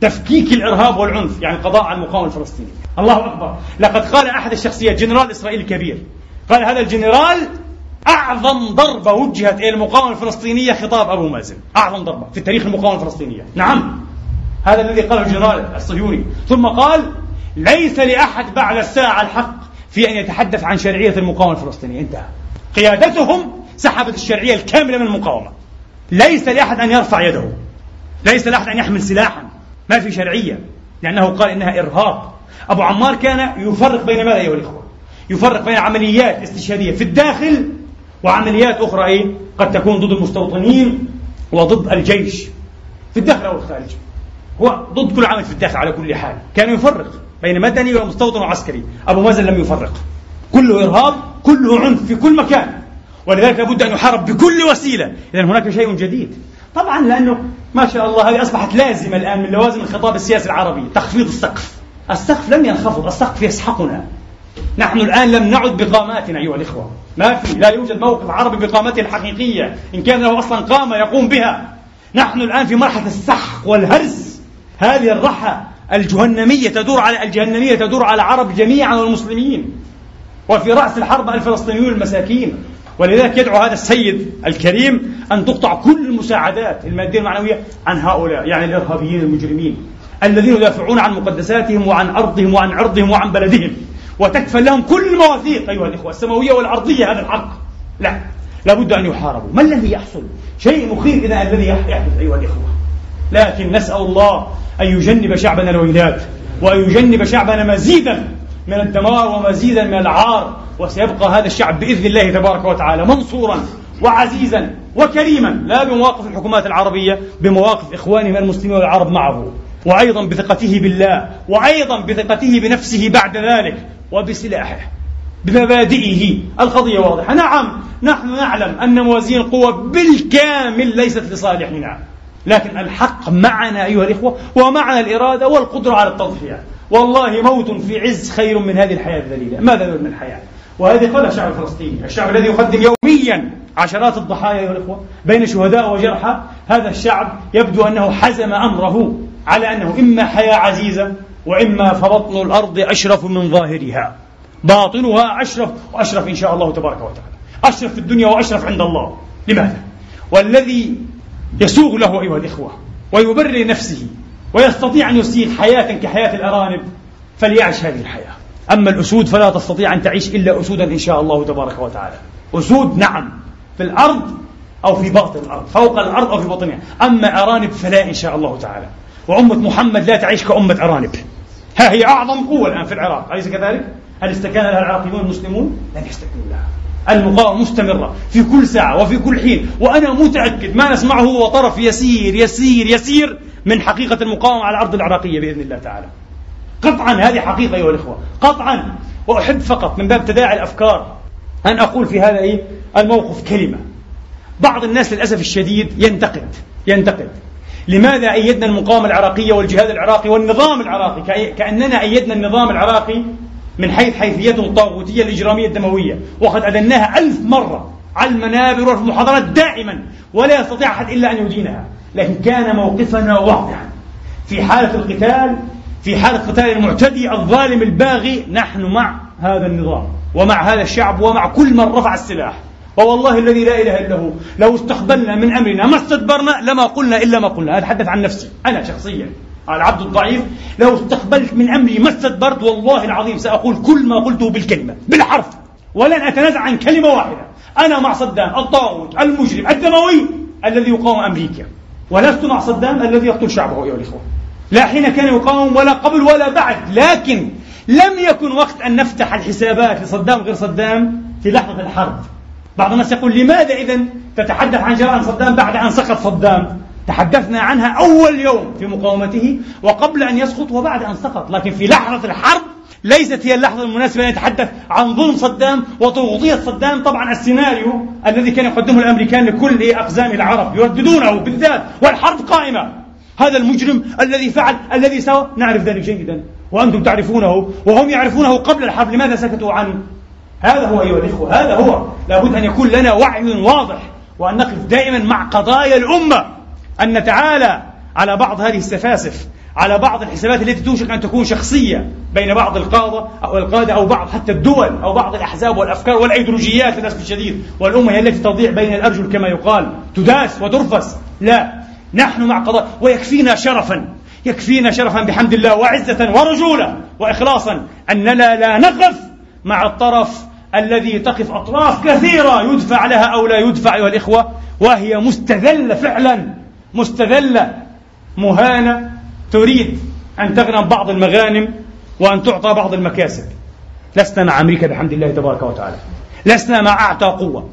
تفكيك الإرهاب والعنف يعني القضاء على المقاومة الفلسطينية. الله أكبر. لقد قال أحد الشخصيات جنرال إسرائيلي كبير قال هذا الجنرال أعظم ضربة وجهت إلى المقاومة الفلسطينية خطاب أبو مازن. أعظم ضربة في تاريخ المقاومة الفلسطينية. نعم. هذا الذي قاله الجنرال الصهيوني. ثم قال ليس لأحد بعد الساعة الحق في أن يتحدث عن شرعية المقاومة الفلسطينية. انتهى. قيادتهم سحبت الشرعية الكاملة من المقاومة. ليس لأحد أن يرفع يده. ليس لأحد أن يحمل سلاحا. ما في شرعية. لأنه قال إنها إرهاب أبو عمار كان يفرق بين ماذا أيها الإخوة؟ يفرق بين عمليات استشهادية في الداخل وعمليات أخرى إيه؟ قد تكون ضد المستوطنين وضد الجيش. في الداخل أو الخارج. هو ضد كل عمل في الداخل على كل حال. كان يفرق. بين مدني ومستوطن وعسكري. أبو مازن لم يفرق. كله إرهاب كله عنف في كل مكان. ولذلك لابد أن يحارب بكل وسيلة. إذا هناك شيء جديد. طبعا لأنه ما شاء الله هذه أصبحت لازمة الآن من لوازم الخطاب السياسي العربي. تخفيض السقف. السقف لم ينخفض السقف يسحقنا. نحن الآن لم نعد بقاماتنا أيها الإخوة. ما في لا يوجد موقف عربي بقامته الحقيقية. إن كان له أصلا قامة يقوم بها. نحن الآن في مرحلة السحق والهرس. هذه الرحى الجهنمية تدور على الجهنمية تدور على العرب جميعا والمسلمين. وفي رأس الحرب الفلسطينيون المساكين. ولذلك يدعو هذا السيد الكريم أن تقطع كل المساعدات المادية المعنوية عن هؤلاء يعني الإرهابيين المجرمين الذين يدافعون عن مقدساتهم وعن أرضهم وعن عرضهم وعن بلدهم. وتكفل لهم كل المواثيق. أيها الإخوة السماوية والأرضية هذا الحق. لا لابد أن يحاربوا. ما الذي يحصل؟ شيء مخيف إذا الذي يحدث أيها الإخوة. لكن نسأل الله أن يجنب شعبنا الويلات وأن يجنب شعبنا مزيدا من الدمار ومزيدا من العار وسيبقى هذا الشعب بإذن الله تبارك وتعالى منصورا وعزيزا وكريما لا بمواقف الحكومات العربية بمواقف إخوانهم المسلمين والعرب معه وأيضا بثقته بالله وأيضا بثقته بنفسه بعد ذلك وبسلاحه بمبادئه القضية واضحة. نعم نحن نعلم أن موازين القوى بالكامل ليست لصالحنا. لكن الحق معنا أيها الإخوة ومعنا الإرادة والقدرة على التضحية. والله موت في عز خير من هذه الحياة الذليلة. ماذا من الحياة؟ وهذه قال الشعب الفلسطيني. الشعب الذي يقدم يوميا عشرات الضحايا أيها الإخوة بين شهداء وجرحى هذا الشعب يبدو أنه حزم أمره على أنه إما حياة عزيزة وإما فبطن الأرض أشرف من ظاهرها. باطنها أشرف وأشرف إن شاء الله تبارك وتعالى. أشرف في الدنيا وأشرف عند الله. لماذا؟ والذي يسوغ له أيها الإخوة ويبرر نفسه ويستطيع أن يسيغ حياة كحياة الأرانب فليعش هذه الحياة. أما الأسود فلا تستطيع أن تعيش إلا أسودا إن شاء الله تبارك وتعالى. أسود نعم في الأرض أو في باطن الأرض فوق الأرض أو في بطنها أما أرانب فلا إن شاء الله تعالى. وأمة محمد لا تعيش كأمة أرانب. ها هي أعظم قوة الآن في العراق. أليس كذلك؟ هل استكان لها العراقيون المسلمون؟ لن يستكنوا لها. المقاومة مستمرة في كل ساعة وفي كل حين. وأنا متأكد ما نسمعه هو طرف يسير يسير يسير من حقيقة المقاومة على الأرض العراقية بإذن الله تعالى. قطعا هذه حقيقة أيها الإخوة قطعا. وأحب فقط من باب تداعي الأفكار أن أقول في هذا إيه؟ الموقف كلمة. بعض الناس للأسف الشديد ينتقد ينتقد. لماذا أيدنا المقاومة العراقية والجهاد العراقي والنظام العراقي؟ كأننا أيدنا النظام العراقي من حيث حيثيته الطاغوتية الإجرامية الدموية. وقد أدناها ألف مرة على المنابر وفي المحاضرات دائما ولا يستطيع أحد إلا أن يدينها. لكن كان موقفنا واضحا. في حالة القتال في حالة قتال المعتدي الظالم الباغي نحن مع هذا النظام ومع هذا الشعب ومع كل من رفع السلاح. ووالله الذي لا إله إلا هو. لو استقبلنا من أمرنا ما استدبرنا لما قلنا إلا ما قلنا. أتحدث عن نفسي أنا شخصيا. العبد الضعيف لو استقبلت من أمري ما استدبرت والله العظيم سأقول كل ما قلته بالكلمة بالحرف ولن أتنازع عن كلمة واحدة. أنا مع صدام الطاغوت المجرم الدموي الذي يقاوم أمريكا ولست مع صدام الذي يقتل شعبه أيها الإخوة. لا حين كان يقاوم ولا قبل ولا بعد. لكن لم يكن وقت أن نفتح الحسابات لصدام غير صدام في لحظة الحرب. بعض الناس يقول لماذا إذا تتحدث عن جرائم صدام بعد أن سقط صدام؟ تحدثنا عنها أول يوم في مقاومته وقبل أن يسقط وبعد أن سقط لكن في لحظة الحرب ليست هي اللحظة المناسبة أن يتحدث عن ظلم صدام وطغوطية صدام. طبعا السيناريو الذي كان يقدمه الأمريكان لكل أقزام العرب يرددونه بالذات والحرب قائمة. هذا المجرم الذي فعل الذي سوى. نعرف ذلك جيدا. وأنتم تعرفونه وهم يعرفونه قبل الحرب لماذا سكتوا عنه؟ هذا هو أيها الإخوة هذا هو. لابد أن يكون لنا وعي واضح وأن نقف دائما مع قضايا الأمة. أن نتعالى على بعض هذه السفاسف على بعض الحسابات التي توشك أن تكون شخصية بين بعض القادة أو القادة أو بعض حتى الدول أو بعض الأحزاب والأفكار والأيديولوجيات للأسف الشديد والأمة هي التي تضيع بين الأرجل كما يقال تداس وترفس. لا نحن مع قضاء ويكفينا شرفا يكفينا شرفا بحمد الله وعزة ورجولة وإخلاصا أننا لا نقف مع الطرف الذي تقف أطراف كثيرة يدفع لها أو لا يدفع أيها الإخوة وهي مستذلة فعلا مستذلة مهانة تريد أن تغنم بعض المغانم وأن تعطى بعض المكاسب. لسنا مع أمريكا بحمد الله تبارك وتعالى. لسنا مع أعتى قوة.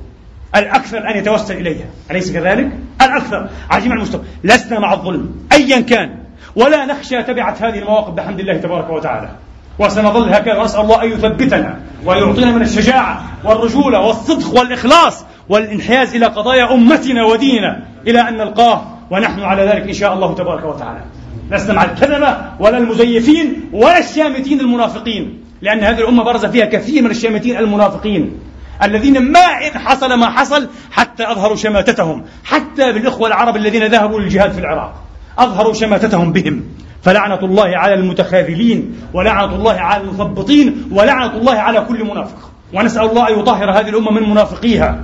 الأكثر أن يتوسل إليها. أليس كذلك؟ الأكثر. على جميع المستوى. لسنا مع الظلم. أيا كان. ولا نخشى تبعة هذه المواقف بحمد الله تبارك وتعالى. وسنظل هكذا ونسأل الله أن يثبتنا وأن يعطينا من الشجاعة والرجولة والصدق والإخلاص والانحياز إلى قضايا أمتنا وديننا إلى أن نلقاه ونحن على ذلك إن شاء الله تبارك وتعالى. لسنا مع الكذبة ولا المزيفين ولا الشامتين المنافقين لأن هذه الأمة برز فيها كثير من الشامتين المنافقين الذين ما إن حصل ما حصل حتى أظهروا شماتتهم حتى بالإخوة العرب الذين ذهبوا للجهاد في العراق أظهروا شماتتهم بهم. فلعنة الله على المتخاذلين ولعنة الله على المثبطين ولعنة الله على كل منافق. ونسأل الله أن يطهر هذه الأمة من منافقيها.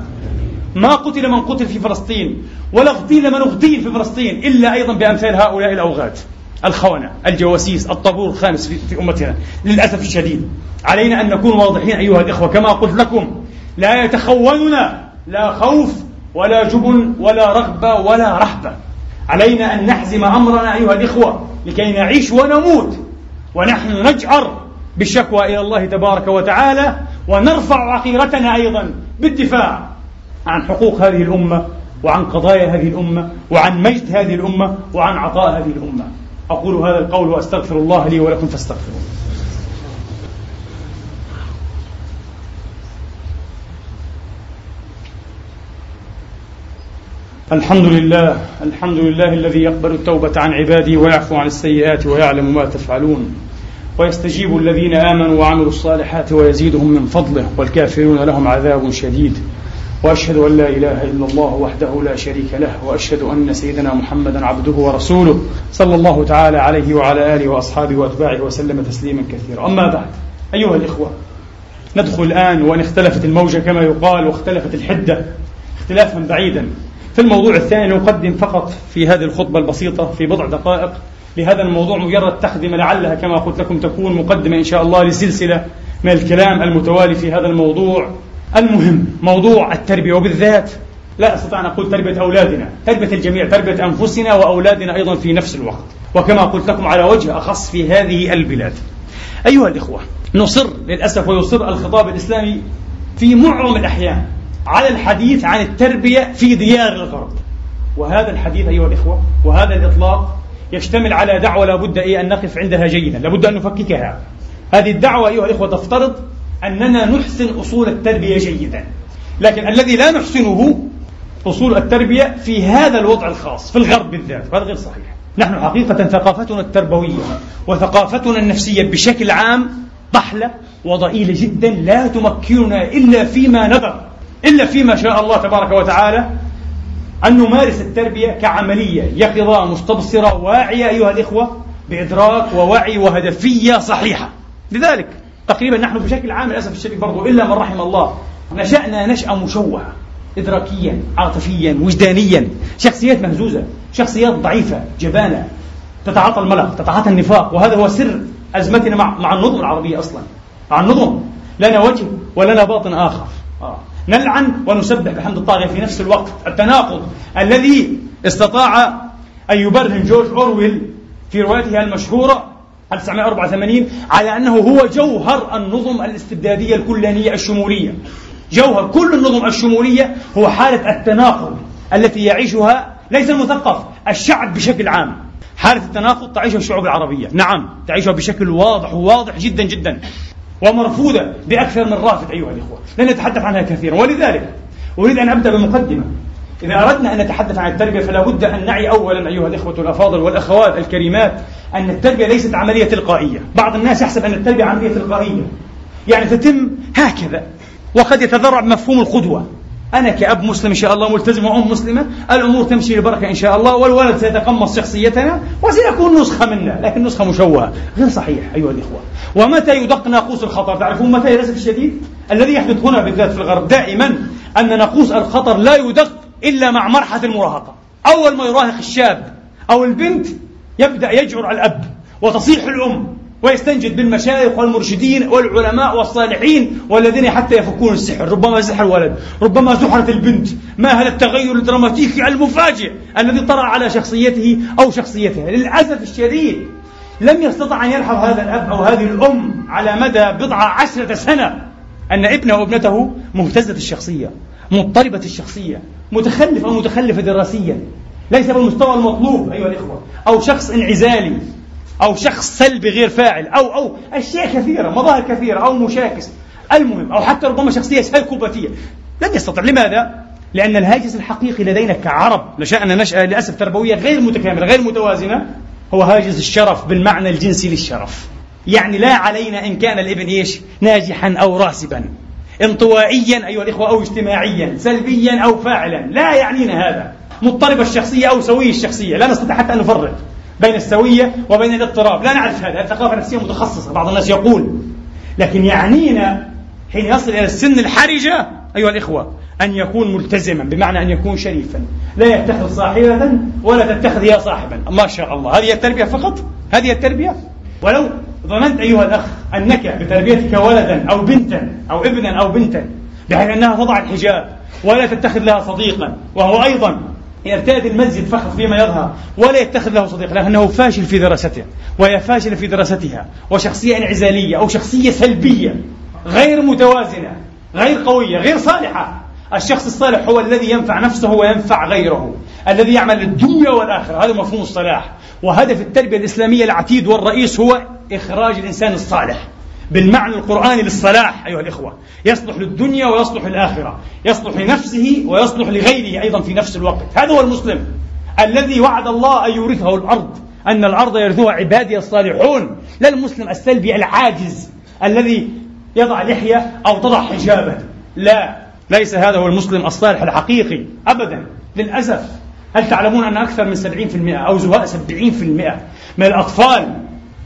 ما قتل من قتل في فلسطين ولا اغتيل من اغتيل في فلسطين إلا أيضا بأمثال هؤلاء الأوغاد الخونة الجواسيس الطابور الخامس في, أمتنا. للأسف الشديد علينا أن نكون واضحين أيها الإخوة كما قلت لكم لا يتخوننا لا خوف ولا جبن ولا رغبة ولا رهبة. علينا أن نحزم أمرنا أيها الإخوة لكي نعيش ونموت ونحن نجأر بالشكوى إلى الله تبارك وتعالى ونرفع عقيرتنا أيضا بالدفاع عن حقوق هذه الأمة وعن قضايا هذه الأمة وعن مجد هذه الأمة وعن عطاء هذه الأمة. أقول هذا القول وأستغفر الله لي ولكم فاستغفروه. الحمد لله الحمد لله الذي يقبل التوبة عن عباده ويعفو عن السيئات ويعلم ما تفعلون. ويستجيب الذين آمنوا وعملوا الصالحات ويزيدهم من فضله والكافرون لهم عذاب شديد. وأشهد أن لا إله إلا الله وحده لا شريك له وأشهد أن سيدنا محمدا عبده ورسوله صلى الله تعالى عليه وعلى آله وأصحابه وأتباعه وسلم تسليما كثيرا. أما بعد أيها الإخوة ندخل الآن وإن اختلفت الموجة كما يقال واختلفت الحدة اختلافا بعيدا. في الموضوع الثاني نقدم فقط في هذه الخطبة البسيطة في بضع دقائق. لهذا الموضوع مجرد تقدمه لعلها كما قلت لكم تكون مقدمة إن شاء الله لسلسلة من الكلام المتوالي في هذا الموضوع. المهم موضوع التربية وبالذات لا أستطيع أن أقول تربية أولادنا تربية الجميع تربية أنفسنا وأولادنا أيضا في نفس الوقت. وكما قلت لكم على وجه أخص في هذه البلاد. أيها الإخوة نصر للأسف ويصر الخطاب الإسلامي في معظم الأحيان على الحديث عن التربية في ديار الغرب. وهذا الحديث أيها الإخوة وهذا الإطلاق يشتمل على دعوة لابد إيه أن نقف عندها جيدا لابد أن نفككها. هذه الدعوة أيها الإخوة تفترض أننا نحسن أصول التربية جيدا. لكن الذي لا نحسنه أصول التربية في هذا الوضع الخاص في الغرب بالذات وهذا غير صحيح. نحن حقيقة ثقافتنا التربوية وثقافتنا النفسية بشكل عام ضحلة وضئيلة جدا لا تمكننا إلا فيما نذر إلا فيما شاء الله تبارك وتعالى أن نمارس التربية كعملية يقظة مستبصرة واعية أيها الإخوة بإدراك ووعي وهدفية صحيحة. لذلك تقريبا نحن بشكل عام للأسف الشديد برضو إلا من رحم الله نشأنا نشأة مشوهة إدراكيا عاطفيا وجدانيا شخصيات مهزوزة شخصيات ضعيفة جبانة تتعاطى الملق تتعاطى النفاق وهذا هو سر أزمتنا مع, مع النظم العربية أصلا مع النظم. لنا وجه ولنا باطن آخر. آه. نلعن ونسبح بحمد الطاغية في نفس الوقت. التناقض الذي استطاع أن يبرهن جورج أورويل في روايته المشهورة 1984 على أنه هو جوهر النظم الاستبدادية الكلانية الشمولية. جوهر كل النظم الشمولية هو حالة التناقض التي يعيشها ليس المثقف الشعب بشكل عام. حالة التناقض تعيشها الشعوب العربية. نعم تعيشها بشكل واضح وواضح جدا جدا. ومرفوضة بأكثر من رافد أيها الإخوة. لن نتحدث عنها كثيرا. ولذلك أريد أن أبدأ بمقدمة. إذا أردنا أن نتحدث عن التربية فلا بد أن نعي أولا أيها الإخوة الأفاضل والأخوات الكريمات أن التربية ليست عملية تلقائية. بعض الناس يحسب أن التربية عملية تلقائية. يعني تتم هكذا. وقد يتذرع مفهوم القدوة. أنا كأب مسلم إن شاء الله ملتزم وأم مسلمة الأمور تمشي ببركة إن شاء الله والولد سيتقمص شخصيتنا وسيكون نسخة منا لكن نسخة مشوهة. غير صحيح أيها الإخوة. ومتى يدق ناقوس الخطر؟ تعرفون متى للأسف الشديد؟ الذي يحدث هنا بالذات في الغرب دائما أن ناقوس الخطر لا يدق إلا مع مرحلة المراهقة. أول ما يراهق الشاب أو البنت يبدأ يجعر الأب وتصيح الأم ويستنجد بالمشايخ والمرشدين والعلماء والصالحين والذين حتى يفكون السحر. ربما سحر الولد ربما سحرت البنت. ما هذا التغير الدراماتيكي المفاجئ الذي طرأ على شخصيته أو شخصيتها؟ للأسف الشديد لم يستطع أن يلحظ هذا الأب أو هذه الأم على مدى بضع عشرة سنة أن ابنه وابنته مهتزة الشخصية مضطربة الشخصية. متخلف أو متخلفة دراسيا. ليس بالمستوى المطلوب أيها الإخوة. أو شخص انعزالي. أو شخص سلبي غير فاعل. أو أو أشياء كثيرة مظاهر كثيرة أو مشاكس. المهم أو حتى ربما شخصية سايكوباتية لن يستطع. لماذا؟ لأن الهاجس الحقيقي لدينا كعرب نشأنا نشأة للأسف تربوية غير متكاملة غير متوازنة هو هاجس الشرف بالمعنى الجنسي للشرف. يعني لا علينا إن كان الإبن إيش؟ ناجحا أو راسبا. انطوائيا أيها الإخوة أو اجتماعيا سلبيا أو فاعلا. لا يعنينا هذا. مضطرب الشخصية أو سوي الشخصية. لا نستطيع حتى أن نفرق بين السوية وبين الاضطراب. لا نعرف هذا. الثقافة النفسية متخصصة. بعض الناس يقول. لكن يعنينا حين يصل إلى السن الحرجة أيها الإخوة أن يكون ملتزما بمعنى أن يكون شريفا. لا يتخذ صاحبة ولا تتخذ يا صاحبا. ما شاء الله. هذه التربية فقط؟ هذه التربية؟ ولو ظننت أيها الأخ أنك بتربيتك ولدا أو بنتا أو ابنا أو بنتا بحيث أنها تضع الحجاب ولا تتخذ لها صديقا وهو أيضا يرتاد المسجد فقط فيما يظهر ولا يتخذ له صديق لأنه فاشل في دراسته وهي فاشلة في دراستها وشخصية انعزالية أو شخصية سلبية غير متوازنة غير قوية غير صالحة. الشخص الصالح هو الذي ينفع نفسه وينفع غيره الذي يعمل للدنيا والآخرة. هذا مفهوم الصلاح. وهدف التربية الإسلامية العتيد والرئيس هو إخراج الإنسان الصالح بالمعنى القرآني للصلاح أيها الإخوة. يصلح للدنيا ويصلح للآخرة. يصلح لنفسه ويصلح لغيره أيضا في نفس الوقت. هذا هو المسلم الذي وعد الله أن يورثه الأرض أن الأرض يرثها عبادي الصالحون. لا المسلم السلبي العاجز الذي يضع لحية أو تضع حجابا. لا ليس هذا هو المسلم الصالح الحقيقي أبدا. للأسف هل تعلمون أن أكثر من 70% أو زهاء 70% من الأطفال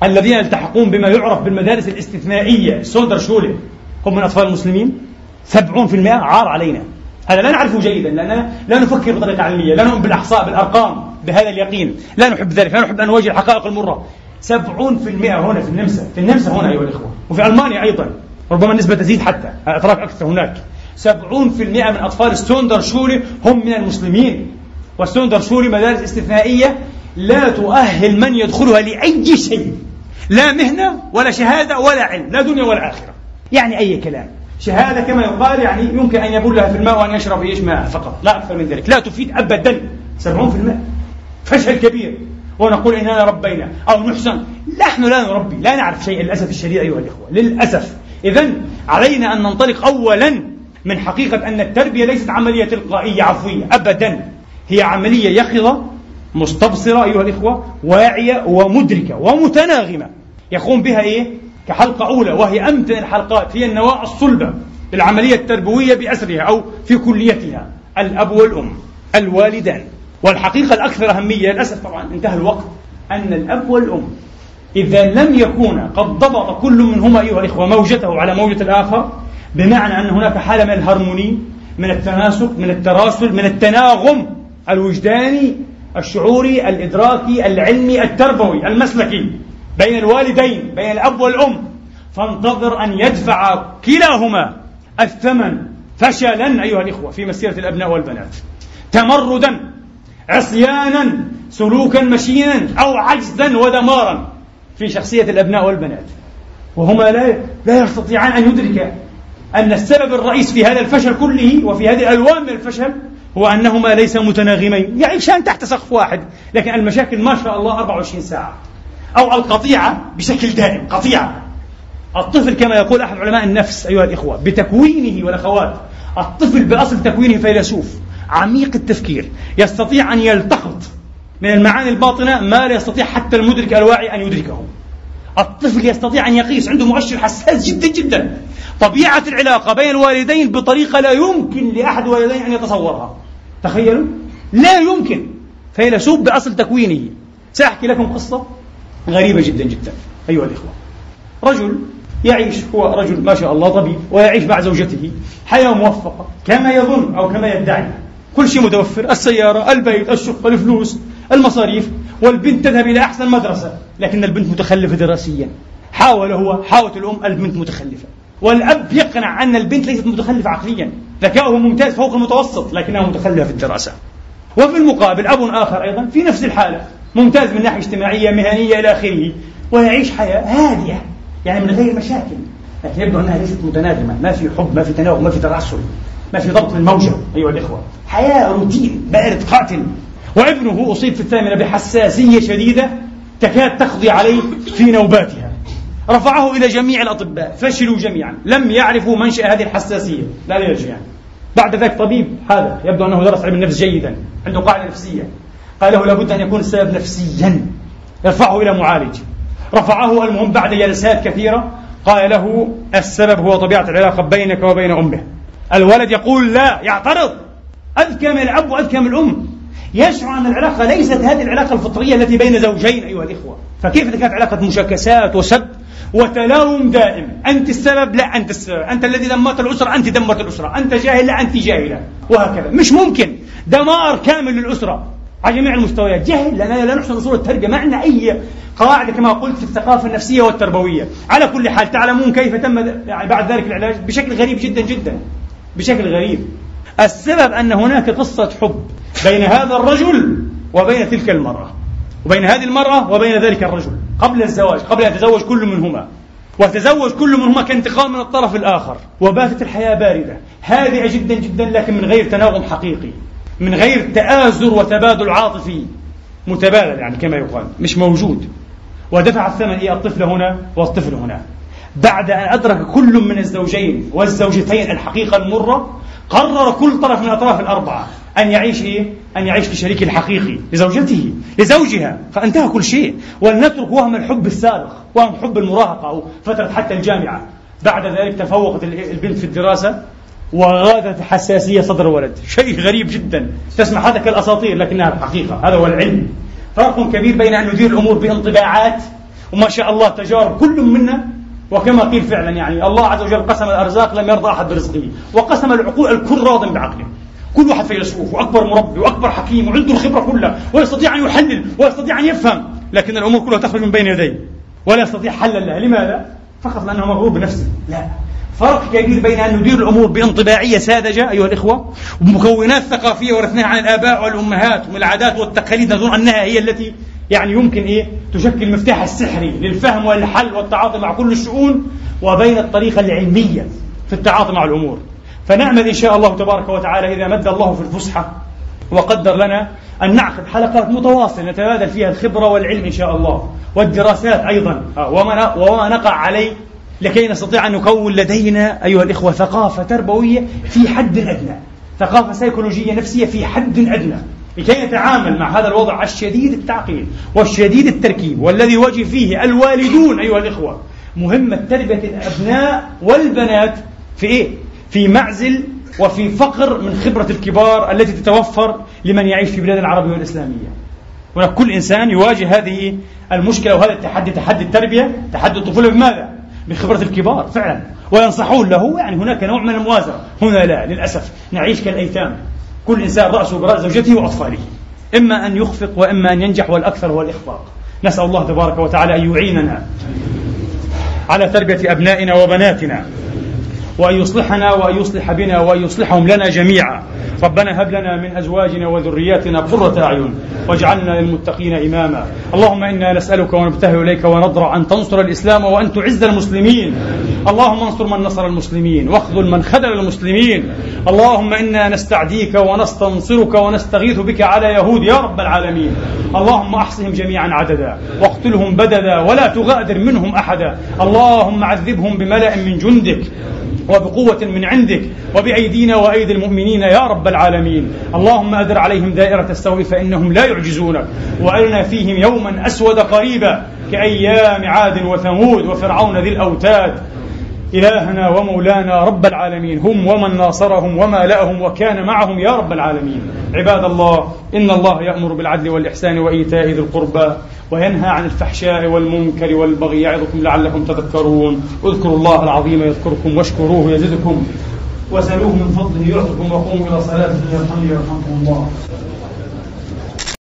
الذين يلتحقون بما يعرف بالمدارس الاستثنائية سودر شولي هم من أطفال المسلمين؟ 70% عار علينا. هذا لا نعرفه جيدا لأننا لا نفكر بطريقة علمية لا نؤمن بالأحصاء بالأرقام بهذا اليقين لا نحب ذلك لا نحب أن نواجه الحقائق المرة. 70% هنا في النمسا في النمسا هنا أيها الإخوة وفي ألمانيا أيضا ربما النسبة تزيد حتى أتراك أكثر هناك. 70% من أطفال Sonderschule هم من المسلمين. و Sonderschule مدارس استثنائية لا تؤهل من يدخلها لأي شيء. لا مهنة ولا شهادة ولا علم لا دنيا ولا آخرة. يعني أي كلام. شهادة كما يقال يعني يمكن أن يبلها في الماء وأن يشرب إيش؟ ماء فقط. لا أكثر من ذلك. لا تفيد أبدا. 70% فشل كبير. ونقول إننا ربينا. أو نحسن. نحن لا نربي. لا نعرف شيء للأسف الشديد أيها الإخوة. للأسف. إذا علينا أن ننطلق أولا من حقيقة أن التربية ليست عملية تلقائية عفوية. أبدا. هي عملية يقظة مستبصرة أيها الإخوة واعية ومدركة ومتناغمة يقوم بها إيه؟ كحلقة أولى وهي أمتن الحلقات هي النواة الصلبة للعملية التربوية بأسرها أو في كليتها الأب والأم الوالدان والحقيقة الأكثر أهمية للأسف طبعا انتهى الوقت أن الأب والأم إذا لم يكونا قد ضبط كل منهما أيها الإخوة موجته على موجة الآخر بمعنى أن هناك حالة من الهرموني من التناسق من التراسل من التناغم الوجداني الشعوري الإدراكي العلمي التربوي المسلكي بين الوالدين بين الأب والأم. فانتظر أن يدفع كلاهما الثمن فشلا أيها الإخوة في مسيرة الأبناء والبنات. تمردا عصيانا سلوكا مشينا أو عجزا ودمارا في شخصية الأبناء والبنات. وهما لا لا يستطيعان أن يدركا أن السبب الرئيس في هذا الفشل كله وفي هذه الألوان من الفشل هو أنهما ليس متناغمين. يعيشان تحت سقف واحد. لكن المشاكل ما شاء الله 24 ساعة. أو القطيعة بشكل دائم. قطيعة. الطفل كما يقول أحد علماء النفس أيها الإخوة بتكوينه والأخوات. الطفل بأصل تكوينه فيلسوف. عميق التفكير. يستطيع أن يلتقط من المعاني الباطنة ما لا يستطيع حتى المدرك الواعي أن يدركه. الطفل يستطيع أن يقيس. عنده مؤشر حساس جدا جدا. طبيعة العلاقة بين الوالدين بطريقة لا يمكن لأحد الوالدين أن يتصورها. تخيلوا؟ لا يمكن. فيلسوف بأصل تكوينه. سأحكي لكم قصة غريبة جدا جدا أيها الإخوة. رجل يعيش هو رجل ما شاء الله طبيب ويعيش مع زوجته. حياة موفقة كما يظن أو كما يدعي. كل شيء متوفر السيارة البيت الشقة الفلوس المصاريف. والبنت تذهب إلى أحسن مدرسة لكن البنت متخلفة دراسيا. حاول هو حاولت الأم البنت متخلفة. والأب يقنع أن البنت ليست متخلفة عقليا. ذكاؤه ممتاز فوق المتوسط لكنها متخلفة في الدراسة. وفي المقابل أب آخر أيضا في نفس الحالة ممتاز من ناحية اجتماعية مهنية إلى آخره ويعيش حياة هادئة يعني من غير مشاكل. لكن يبدو أنها ليست متناغمة ما في حب ما في تناغم ما في تراسل ما في ضبط للموجة أيها الإخوة. حياة روتين بارد قاتل. وابنه أصيب في الثامنة بحساسية شديدة تكاد تقضي عليه في نوباتها رفعه إلى جميع الأطباء. فشلوا جميعا. لم يعرفوا منشأ هذه الحساسية. لا يرجع يعني. بعد ذلك طبيب هذا يبدو أنه درس علم النفس جيدا. عنده قاعدة نفسية. قال له لابد أن يكون السبب نفسيا. يرفعه إلى معالج. رفعه المهم بعد جلسات كثيرة. قال له السبب هو طبيعة العلاقة بينك وبين أمه. الولد يقول لا يعترض. أذكى من الأب وأذكى من الأم. يشعر أن العلاقة ليست هذه العلاقة الفطرية التي بين زوجين أيها الإخوة. فكيف إذا كانت علاقة مشاكسات وسب وتلاوم دائم. أنت السبب لا أنت السبب أنت الذي دمرت الأسرة أنت دمرت الأسرة. أنت جاهل لا أنت جاهلة. وهكذا. مش ممكن. دمار كامل للأسرة. على جميع المستويات. جهل لأننا لا نحسن أصول التربية ما عندنا أي قواعد كما قلت في الثقافة النفسية والتربوية. على كل حال تعلمون كيف تم يعني بعد ذلك العلاج بشكل غريب جدا جدا. بشكل غريب. السبب أن هناك قصة حب بين هذا الرجل وبين تلك المرأة. وبين هذه المرأة وبين ذلك الرجل. قبل الزواج قبل أن يتزوج كل منهما. وتزوج كل منهما كانتقام من الطرف الآخر. وباتت الحياة باردة. هادئة جدا جدا لكن من غير تناغم حقيقي. من غير تآزر وتبادل عاطفي. متبادل يعني كما يقال. مش موجود. ودفع الثمن. إيه الطفل هنا؟ والطفل هنا. بعد أن أدرك كل من الزوجين والزوجتين الحقيقة المرة قرر كل طرف من الأطراف الأربعة. أن يعيش إيه؟ أن يعيش لشريكه الحقيقي لزوجته لزوجها فانتهى كل شيء. ولنترك وهم الحب السابق وهم حب المراهقة أو فترة حتى الجامعة. بعد ذلك تفوقت البنت في الدراسة وغادت حساسية صدر الولد. شيء غريب جدا. تسمع هذا كالأساطير لكنها الحقيقة. هذا هو العلم. فرق كبير بين أن ندير الأمور بانطباعات وما شاء الله تجارب كل منا. وكما قيل فعلا يعني الله عز وجل قسم الأرزاق لم يرضى أحد برزقه وقسم العقول الكل راض بعقله. كل واحد فيلسوف وأكبر مربي وأكبر حكيم وعنده الخبرة كلها ويستطيع أن يحلل ويستطيع أن يفهم لكن الأمور كلها تخرج من بين يديه. ولا يستطيع حل لها. لماذا؟ فقط لأنه مغرور بنفسه. لا. فرق كبير بين أن ندير الأمور بانطباعية ساذجة أيها الإخوة ومكونات ثقافية ورثناها عن الآباء والأمهات ومن العادات والتقاليد نظن أنها هي التي يعني يمكن إيه؟ تشكل المفتاح السحري للفهم والحل والتعاطي مع كل الشؤون وبين الطريقة العلمية في التعاطي مع الأمور. فنعمل إن شاء الله تبارك وتعالى إذا مد الله في الفسحة وقدر لنا أن نعقد حلقات متواصلة نتبادل فيها الخبرة والعلم إن شاء الله والدراسات أيضا. وما نقع عليه لكي نستطيع أن نكون لدينا أيها الإخوة ثقافة تربوية في حد أدنى. ثقافة سيكولوجية نفسية في حد أدنى. لكي نتعامل مع هذا الوضع الشديد التعقيد والشديد التركيب والذي يواجه فيه الوالدون أيها الإخوة مهمة تربية الأبناء والبنات في إيه؟ في معزل وفي فقر من خبرة الكبار التي تتوفر لمن يعيش في بلاد العربية والإسلامية. هناك كل إنسان يواجه هذه المشكلة وهذا التحدي تحدي التربية تحدي الطفولة. بماذا؟ بخبرة الكبار فعلا. وينصحون له يعني هناك نوع من الموازنة. هنا لا للأسف. نعيش كالأيتام. كل إنسان رأسه برأس زوجته وأطفاله. إما أن يخفق وإما أن ينجح والأكثر هو الإخفاق. نسأل الله تبارك وتعالى أن يعيننا على تربية أبنائنا وبناتنا. وأن يصلحنا وأن يصلح بنا وأن يصلحهم لنا جميعا. ربنا هب لنا من أزواجنا وذرياتنا قرة أعين واجعلنا للمتقين إماما. اللهم إنا نسألك ونبتهل إليك ونضرع أن تنصر الإسلام وأن تعز المسلمين. اللهم انصر من نصر المسلمين واخذل من خذل المسلمين. اللهم إنا نستعديك ونستنصرك ونستغيث بك على يهود يا رب العالمين. اللهم أحصهم جميعا عددا واقتلهم بددا ولا تغادر منهم أحدا. اللهم عذبهم بملأ من جندك. وبقوة من عندك وبأيدينا وأيدي المؤمنين يا رب العالمين. اللهم أدر عليهم دائرة السوء فإنهم لا يعجزونك وأرنا فيهم يوما أسود قريبا كأيام عاد وثمود وفرعون ذي الأوتاد. إلهنا ومولانا رب العالمين. هم ومن ناصرهم وما لأهم وكان معهم يا رب العالمين. عباد الله إن الله يأمر بالعدل والإحسان وإيتاء ذي القربى وينهى عن الفحشاء والمنكر والبغي يعظكم لعلكم تذكرون. اذكروا الله العظيم يذكركم واشكروه يزدكم. وسلوه من فضله يعطكم وقوموا إلى يرحمني يرحمكم الله